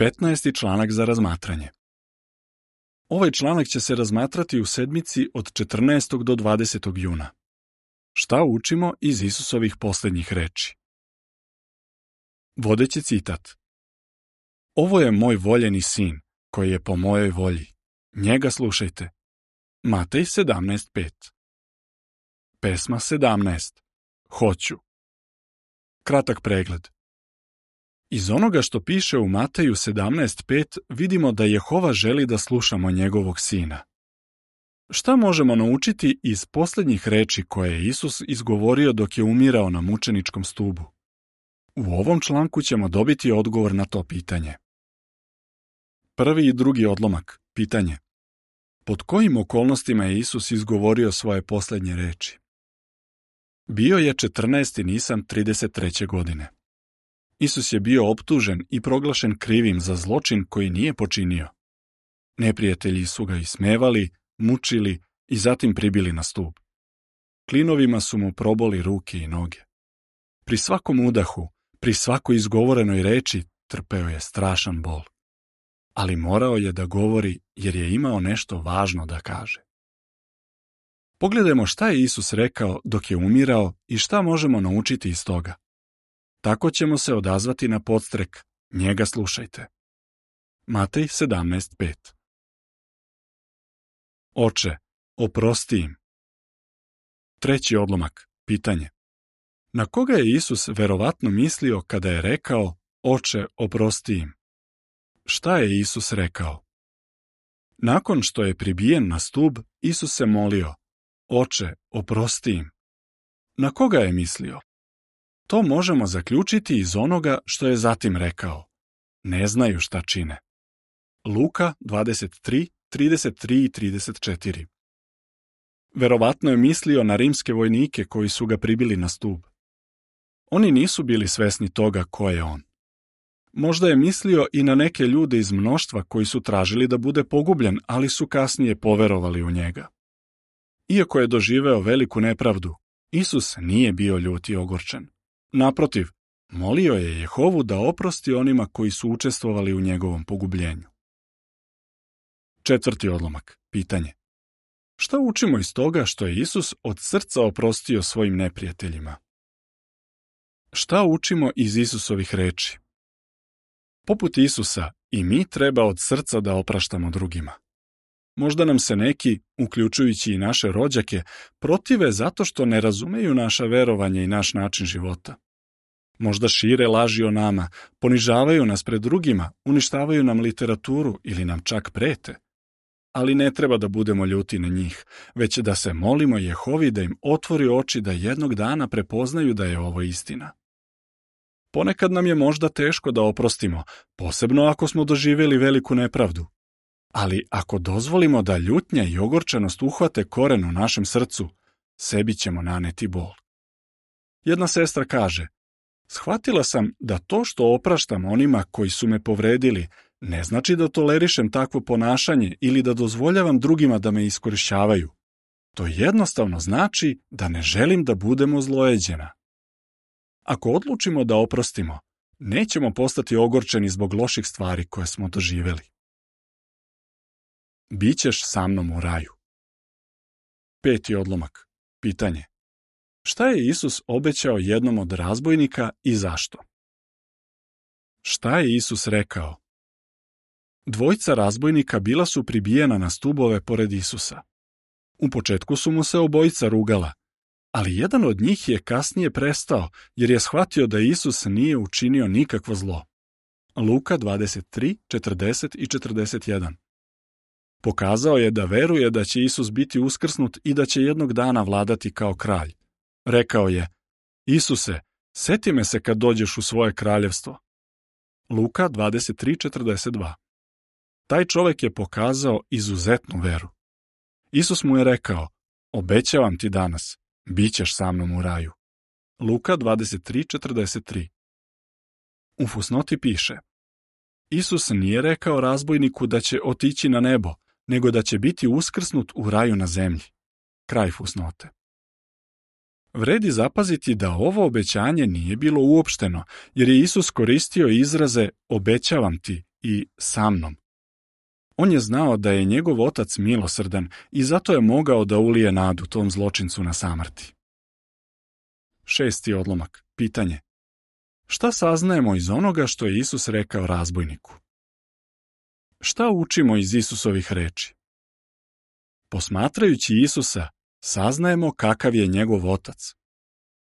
15. članak za razmatranje. Ovaj članak će se razmatrati u sedmici od 14. do 20. juna. Šta učimo iz Isusovih posljednjih reči? Vodeći citat. Ovo je moj voljeni sin, koji je po mojoj volji. Njega slušajte. Matej 17.5 Pesma 17. Hoću. Kratak pregled. Iz onoga što piše u Mateju 17.5 vidimo da Jehova želi da slušamo njegovog sina. Šta možemo naučiti iz posljednjih reči koje je Isus izgovorio dok je umirao na mučeničkom stubu? U ovom članku ćemo dobiti odgovor na to pitanje. Prvi i drugi odlomak. Pitanje. Pod kojim okolnostima je Isus izgovorio svoje posljednje reči? Bio je 14. nisan 33. godine. Isus je bio optužen i proglašen krivim za zločin koji nije počinio. Neprijatelji su ga ismevali, mučili i zatim pribili na stup. Klinovima su mu proboli ruke i noge. Pri svakom udahu, pri svakoj izgovorenoj reči trpeo je strašan bol. Ali morao je da govori jer je imao nešto važno da kaže. Pogledajmo šta je Isus rekao dok je umirao i šta možemo naučiti iz toga. Tako ćemo se odazvati na podstrek. Njega slušajte. Matej 17.5 Oče, oprosti im. Treći odlomak, pitanje. Na koga je Isus verovatno mislio kada je rekao, oče, oprosti im? Šta je Isus rekao? Nakon što je pribijen na stub, Isus se molio, oče, oprosti im. Na koga je mislio? To možemo zaključiti iz onoga što je zatim rekao. Ne znaju šta čine. Luka 23, 33 i 34 Verovatno je mislio na rimske vojnike koji su ga pribili na stub. Oni nisu bili svesni toga ko je on. Možda je mislio i na neke ljude iz mnoštva koji su tražili da bude pogubljen, ali su kasnije poverovali u njega. Iako je doživeo veliku nepravdu, Isus nije bio ljuti ogorčen. Naprotiv, molio je Jehovu da oprosti onima koji su učestvovali u njegovom pogubljenju. Četvrti odlomak. Pitanje. Šta učimo iz toga što je Isus od srca oprostio svojim neprijateljima? Šta učimo iz Isusovih reči? Poput Isusa, i mi treba od srca da opraštamo drugima. Možda nam se neki, uključujući i naše rođake, protive zato što ne razumeju naša verovanja i naš način života. Možda šire laži o nama, ponižavaju nas pred drugima, uništavaju nam literaturu ili nam čak prete. Ali ne treba da budemo ljuti na njih, već da se molimo Jehovi da im otvori oči da jednog dana prepoznaju da je ovo istina. Ponekad nam je možda teško da oprostimo, posebno ako smo doživjeli veliku nepravdu, ali ako dozvolimo da ljutnja i ogorčenost uhvate koren u našem srcu, sebi ćemo naneti bol. Jedna sestra kaže, shvatila sam da to što opraštam onima koji su me povredili ne znači da tolerišem takvo ponašanje ili da dozvoljavam drugima da me iskorišćavaju. To jednostavno znači da ne želim da budemo zlojeđena. Ako odlučimo da oprostimo, nećemo postati ogorčeni zbog loših stvari koje smo doživeli. Bićeš sa mnom u raju. Peti odlomak. Pitanje. Šta je Isus obećao jednom od razbojnika i zašto? Šta je Isus rekao? Dvojca razbojnika bila su pribijena na stubove pored Isusa. U početku su mu se obojica rugala, ali jedan od njih je kasnije prestao jer je shvatio da Isus nije učinio nikakvo zlo. Luka 23, 40 i 41 Pokazao je da veruje da će Isus biti uskrsnut i da će jednog dana vladati kao kralj. Rekao je, Isuse, seti me se kad dođeš u svoje kraljevstvo. Luka 23.42 Taj čovjek je pokazao izuzetnu veru. Isus mu je rekao, obećavam ti danas, bit ćeš sa mnom u raju. Luka 23.43 U fusnoti piše Isus nije rekao razbojniku da će otići na nebo, nego da će biti uskrsnut u raju na zemlji. Kraj fusnote. Vredi zapaziti da ovo obećanje nije bilo uopšteno, jer je Isus koristio izraze obećavam ti i sa mnom. On je znao da je njegov otac milosrdan i zato je mogao da ulije nadu tom zločincu na samrti. Šesti odlomak. Pitanje. Šta saznajemo iz onoga što je Isus rekao razbojniku? Šta učimo iz Isusovih reči? Posmatrajući Isusa, saznajemo kakav je njegov otac.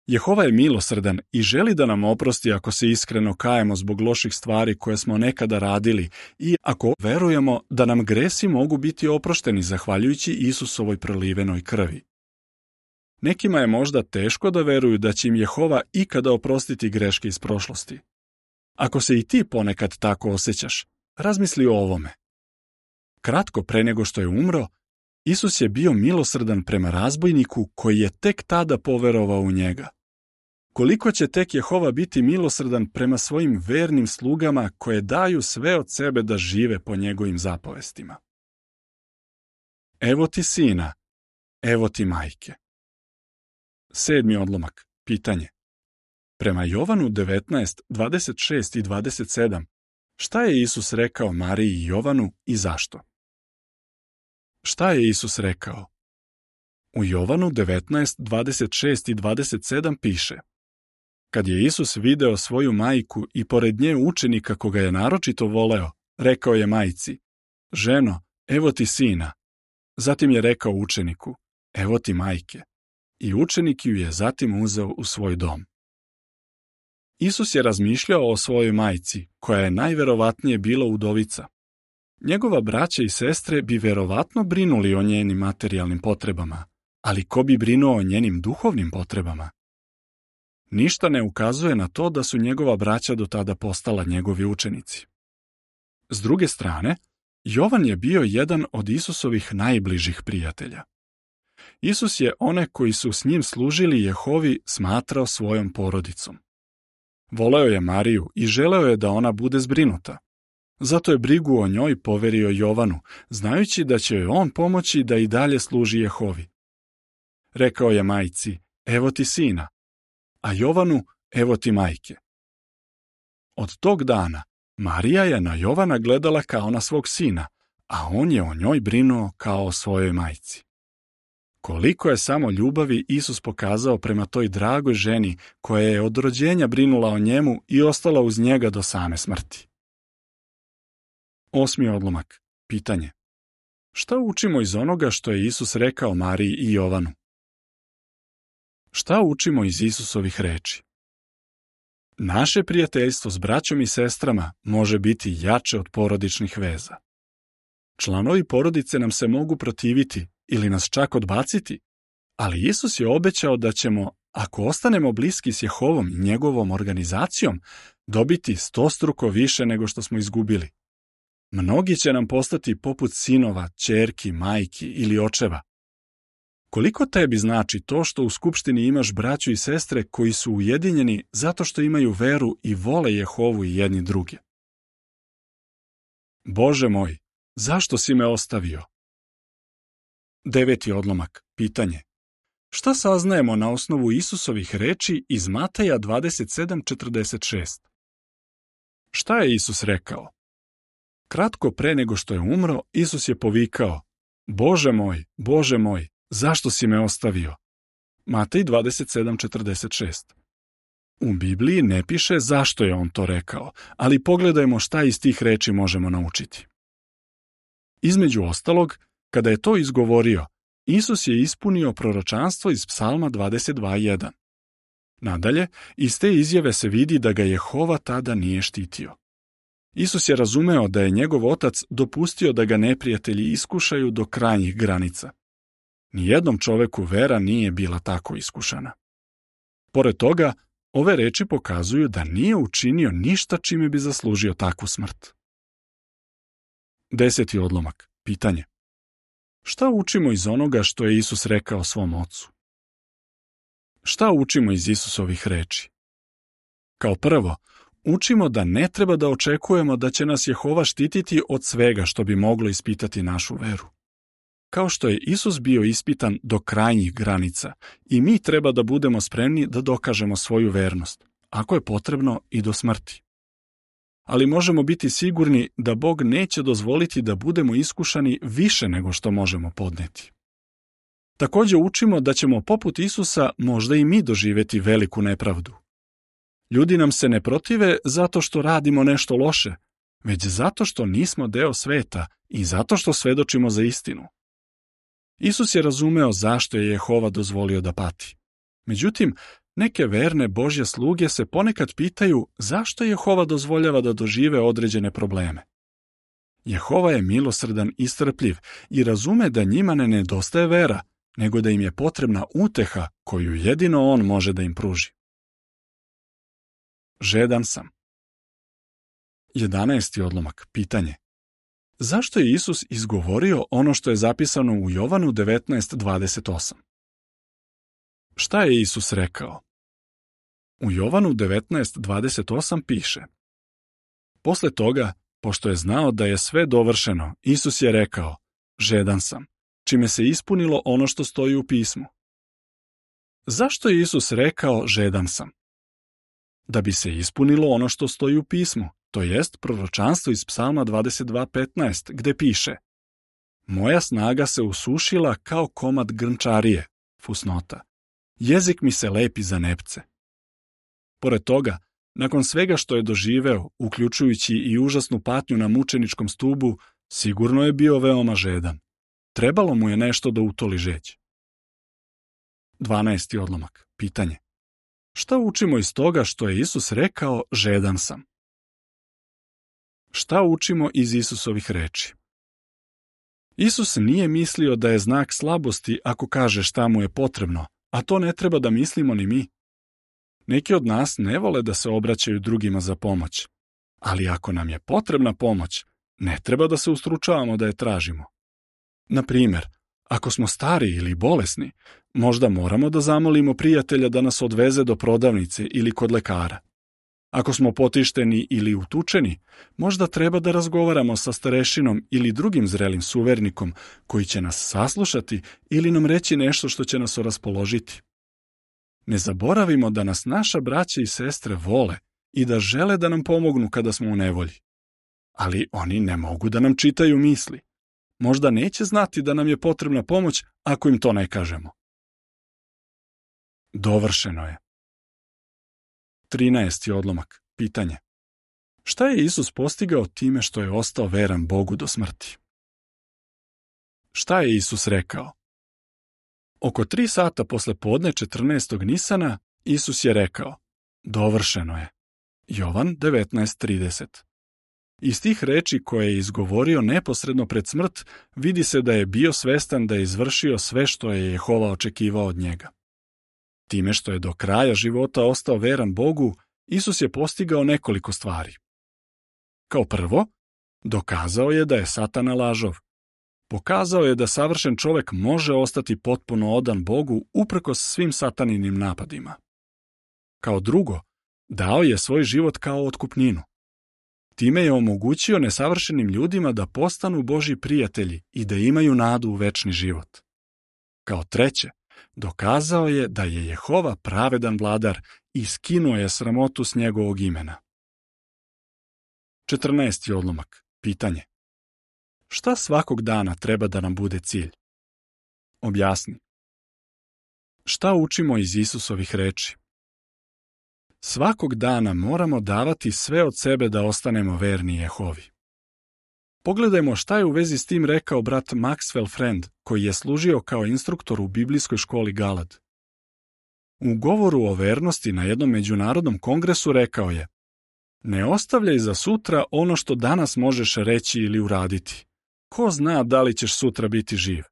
Jehova je milosrdan i želi da nam oprosti ako se iskreno kajemo zbog loših stvari koje smo nekada radili i ako verujemo da nam gresi mogu biti oprošteni zahvaljujući Isusovoj prolivenoj krvi. Nekima je možda teško da veruju da će im Jehova ikada oprostiti greške iz prošlosti. Ako se i ti ponekad tako osjećaš, Razmisli o ovome. Kratko pre nego što je umro, Isus je bio milosrdan prema razbojniku koji je tek tada poverovao u njega. Koliko će tek Jehova biti milosrdan prema svojim vernim slugama koje daju sve od sebe da žive po njegovim zapovestima. Evo ti sina, evo ti majke. Sedmi odlomak, pitanje. Prema Jovanu 19, 26 i 27 Šta je Isus rekao Mariji i Jovanu i zašto? Šta je Isus rekao? U Jovanu 19, 26 i 27 piše Kad je Isus video svoju majku i pored nje učenika koga je naročito voleo, rekao je majci Ženo, evo ti sina. Zatim je rekao učeniku Evo ti majke. I učenik ju je zatim uzeo u svoj dom. Isus je razmišljao o svojoj majci, koja je najverovatnije bila udovica. Njegova braća i sestre bi verovatno brinuli o njenim materijalnim potrebama, ali ko bi brinuo o njenim duhovnim potrebama? Ništa ne ukazuje na to da su njegova braća do tada postala njegovi učenici. S druge strane, Jovan je bio jedan od Isusovih najbližih prijatelja. Isus je one koji su s njim služili Jehovi smatrao svojom porodicom. Voleo je Mariju i želeo je da ona bude zbrinuta. Zato je brigu o njoj poverio Jovanu, znajući da će joj on pomoći da i dalje služi Jehovi. Rekao je majci, evo ti sina, a Jovanu, evo ti majke. Od tog dana Marija je na Jovana gledala kao na svog sina, a on je o njoj brinuo kao o svojoj majci. Koliko je samo ljubavi Isus pokazao prema toj dragoj ženi koja je od rođenja brinula o njemu i ostala uz njega do same smrti. Osmi odlomak. Pitanje. Šta učimo iz onoga što je Isus rekao Mariji i Jovanu? Šta učimo iz Isusovih reči? Naše prijateljstvo s braćom i sestrama može biti jače od porodičnih veza. Članovi porodice nam se mogu protiviti ili nas čak odbaciti, ali Isus je obećao da ćemo, ako ostanemo bliski s Jehovom i njegovom organizacijom, dobiti struko više nego što smo izgubili. Mnogi će nam postati poput sinova, čerki, majki ili očeva. Koliko tebi znači to što u skupštini imaš braću i sestre koji su ujedinjeni zato što imaju veru i vole Jehovu i jedni druge? Bože moj, zašto si me ostavio? Deveti odlomak. Pitanje. Šta saznajemo na osnovu Isusovih reči iz Mateja 27.46? Šta je Isus rekao? Kratko pre nego što je umro, Isus je povikao Bože moj, Bože moj, zašto si me ostavio? Matej 27.46 U Bibliji ne piše zašto je on to rekao, ali pogledajmo šta iz tih reči možemo naučiti. Između ostalog, kada je to izgovorio, Isus je ispunio proročanstvo iz psalma 22.1. Nadalje, iz te izjave se vidi da ga Jehova tada nije štitio. Isus je razumeo da je njegov otac dopustio da ga neprijatelji iskušaju do krajnjih granica. Nijednom čoveku vera nije bila tako iskušana. Pored toga, ove reči pokazuju da nije učinio ništa čime bi zaslužio takvu smrt. Deseti odlomak. Pitanje. Šta učimo iz onoga što je Isus rekao svom ocu? Šta učimo iz Isusovih reči? Kao prvo, učimo da ne treba da očekujemo da će nas Jehova štititi od svega što bi moglo ispitati našu veru. Kao što je Isus bio ispitan do krajnjih granica i mi treba da budemo spremni da dokažemo svoju vernost, ako je potrebno i do smrti ali možemo biti sigurni da Bog neće dozvoliti da budemo iskušani više nego što možemo podneti. Također učimo da ćemo poput Isusa možda i mi doživjeti veliku nepravdu. Ljudi nam se ne protive zato što radimo nešto loše, već zato što nismo deo sveta i zato što svedočimo za istinu. Isus je razumeo zašto je Jehova dozvolio da pati. Međutim, Neke verne Božje sluge se ponekad pitaju zašto Jehova dozvoljava da dožive određene probleme. Jehova je milosrdan i strpljiv i razume da njima ne nedostaje vera, nego da im je potrebna uteha koju jedino on može da im pruži. Žedan sam. 11. odlomak. Pitanje. Zašto je Isus izgovorio ono što je zapisano u Jovanu 19.28? Šta je Isus rekao? U Jovanu 19.28 piše Posle toga, pošto je znao da je sve dovršeno, Isus je rekao, žedan sam, čime se ispunilo ono što stoji u pismu. Zašto je Isus rekao žedan sam? Da bi se ispunilo ono što stoji u pismu, to jest proročanstvo iz psalma 22.15, gde piše Moja snaga se usušila kao komad grnčarije, fusnota. Jezik mi se lepi za nepce. Pored toga, nakon svega što je doživeo, uključujući i užasnu patnju na mučeničkom stubu, sigurno je bio veoma žedan. Trebalo mu je nešto da utoli žeć. 12. odlomak. Pitanje. Šta učimo iz toga što je Isus rekao žedan sam? Šta učimo iz Isusovih reči? Isus nije mislio da je znak slabosti ako kaže šta mu je potrebno, a to ne treba da mislimo ni mi. Neki od nas ne vole da se obraćaju drugima za pomoć, ali ako nam je potrebna pomoć, ne treba da se ustručavamo da je tražimo. Na primjer, ako smo stari ili bolesni, možda moramo da zamolimo prijatelja da nas odveze do prodavnice ili kod lekara. Ako smo potišteni ili utučeni, možda treba da razgovaramo sa starešinom ili drugim zrelim suvernikom koji će nas saslušati ili nam reći nešto što će nas oraspoložiti. Ne zaboravimo da nas naša braća i sestre vole i da žele da nam pomognu kada smo u nevolji. Ali oni ne mogu da nam čitaju misli. Možda neće znati da nam je potrebna pomoć ako im to ne kažemo. Dovršeno je. 13. odlomak. Pitanje. Šta je Isus postigao time što je ostao veran Bogu do smrti? Šta je Isus rekao? Oko tri sata posle podne 14. Nisana Isus je rekao, dovršeno je. Jovan 19.30 Iz tih reči koje je izgovorio neposredno pred smrt, vidi se da je bio svestan da je izvršio sve što je Jehova očekivao od njega. Time što je do kraja života ostao veran Bogu, Isus je postigao nekoliko stvari. Kao prvo, dokazao je da je satana lažov. Pokazao je da savršen čovjek može ostati potpuno odan Bogu uprkos svim sataninim napadima. Kao drugo, dao je svoj život kao otkupninu. Time je omogućio nesavršenim ljudima da postanu Boži prijatelji i da imaju nadu u večni život. Kao treće, dokazao je da je Jehova pravedan vladar i skinuo je sramotu s njegovog imena. 14. odlomak. Pitanje. Šta svakog dana treba da nam bude cilj? Objasni. Šta učimo iz Isusovih reči? Svakog dana moramo davati sve od sebe da ostanemo verni Jehovi. Pogledajmo šta je u vezi s tim rekao brat Maxwell Friend, koji je služio kao instruktor u biblijskoj školi Galad. U govoru o vernosti na jednom međunarodnom kongresu rekao je Ne ostavljaj za sutra ono što danas možeš reći ili uraditi. Ko zna da li ćeš sutra biti živ?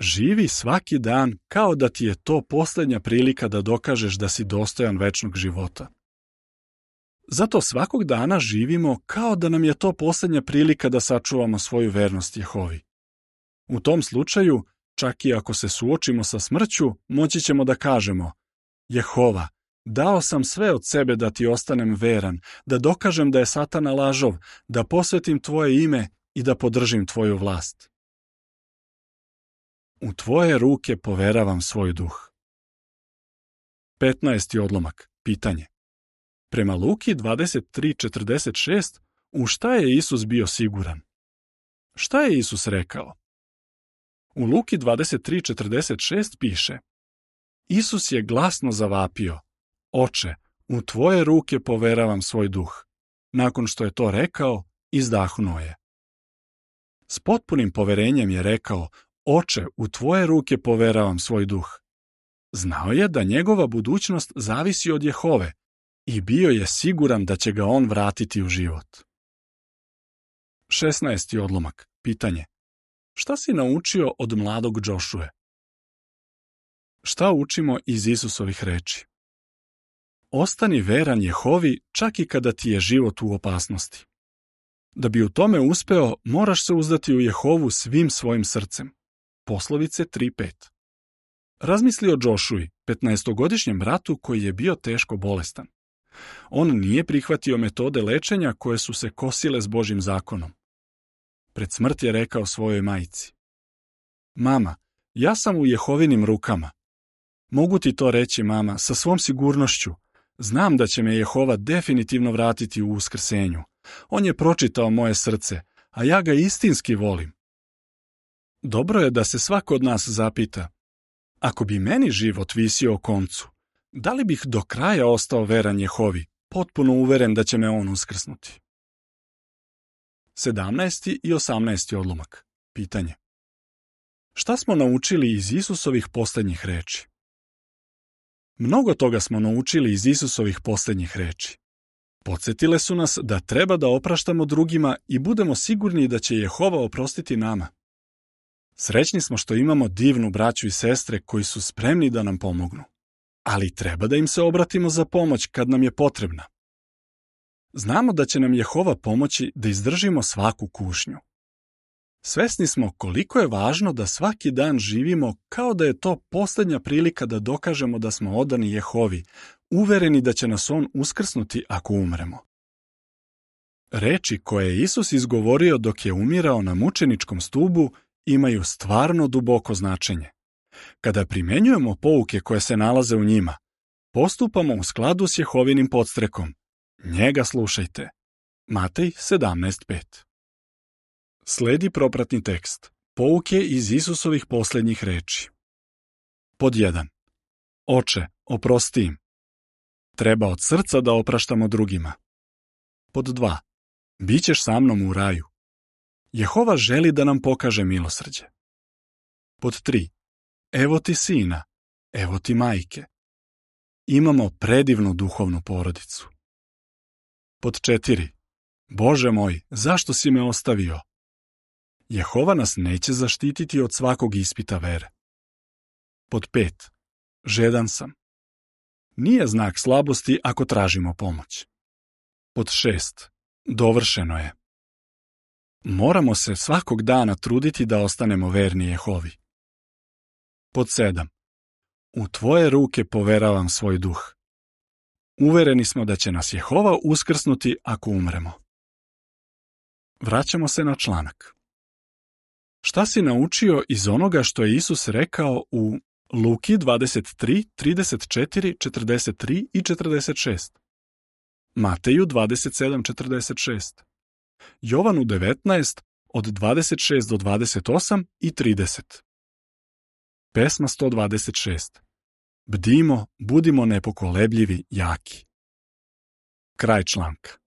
Živi svaki dan kao da ti je to posljednja prilika da dokažeš da si dostojan večnog života. Zato svakog dana živimo kao da nam je to posljednja prilika da sačuvamo svoju vernost Jehovi. U tom slučaju, čak i ako se suočimo sa smrću, moći ćemo da kažemo Jehova, dao sam sve od sebe da ti ostanem veran, da dokažem da je satana lažov, da posvetim tvoje ime i da podržim tvoju vlast. U tvoje ruke poveravam svoj duh. 15. odlomak. Pitanje. Prema Luki 23.46, u šta je Isus bio siguran? Šta je Isus rekao? U Luki 23.46 piše Isus je glasno zavapio, Oče, u tvoje ruke poveravam svoj duh. Nakon što je to rekao, izdahnuo je. S potpunim poverenjem je rekao, oče, u tvoje ruke poveravam svoj duh. Znao je da njegova budućnost zavisi od Jehove i bio je siguran da će ga on vratiti u život. 16. odlomak. Pitanje. Šta si naučio od mladog Džošue? Šta učimo iz Isusovih reči? Ostani veran Jehovi čak i kada ti je život u opasnosti. Da bi u tome uspeo, moraš se uzdati u Jehovu svim svojim srcem. Poslovice 3.5 Razmisli o Jošui, 15-godišnjem bratu koji je bio teško bolestan. On nije prihvatio metode lečenja koje su se kosile s Božim zakonom. Pred smrt je rekao svojoj majici. Mama, ja sam u Jehovinim rukama. Mogu ti to reći, mama, sa svom sigurnošću. Znam da će me Jehova definitivno vratiti u uskrsenju. On je pročitao moje srce, a ja ga istinski volim. Dobro je da se svako od nas zapita, ako bi meni život visio o koncu, da li bih do kraja ostao veran Jehovi, potpuno uveren da će me on uskrsnuti? 17. i 18. odlomak. Pitanje. Šta smo naučili iz Isusovih posljednjih reči? Mnogo toga smo naučili iz Isusovih posljednjih reči. Podsjetile su nas da treba da opraštamo drugima i budemo sigurni da će Jehova oprostiti nama. Srećni smo što imamo divnu braću i sestre koji su spremni da nam pomognu, ali treba da im se obratimo za pomoć kad nam je potrebna. Znamo da će nam Jehova pomoći da izdržimo svaku kušnju. Svesni smo koliko je važno da svaki dan živimo kao da je to posljednja prilika da dokažemo da smo odani Jehovi, uvjereni da će nas on uskrsnuti ako umremo. Reči koje je Isus izgovorio dok je umirao na mučeničkom stubu imaju stvarno duboko značenje. Kada primjenjujemo pouke koje se nalaze u njima, postupamo u skladu s Jehovinim podstrekom. Njega slušajte. Matej 17.5 Sledi propratni tekst. Pouke iz Isusovih posljednjih reči. Pod 1. Oče, oprosti im, Treba od srca da opraštamo drugima. Pod 2. Bićeš sa mnom u raju. Jehova želi da nam pokaže milosrđe. Pod 3. Evo ti sina, evo ti majke. Imamo predivnu duhovnu porodicu. Pod 4. Bože moj, zašto si me ostavio? Jehova nas neće zaštititi od svakog ispita vere. Pod 5. Žedan sam nije znak slabosti ako tražimo pomoć. Pod šest. Dovršeno je. Moramo se svakog dana truditi da ostanemo verni Jehovi. Pod sedam. U tvoje ruke poveravam svoj duh. Uvereni smo da će nas Jehova uskrsnuti ako umremo. Vraćamo se na članak. Šta si naučio iz onoga što je Isus rekao u Luki 23, 34, 43 i 46. Mateju 27, 46. Jovanu 19, od 26 do 28 i 30. Pesma 126. Bdimo, budimo nepokolebljivi, jaki. Kraj članka.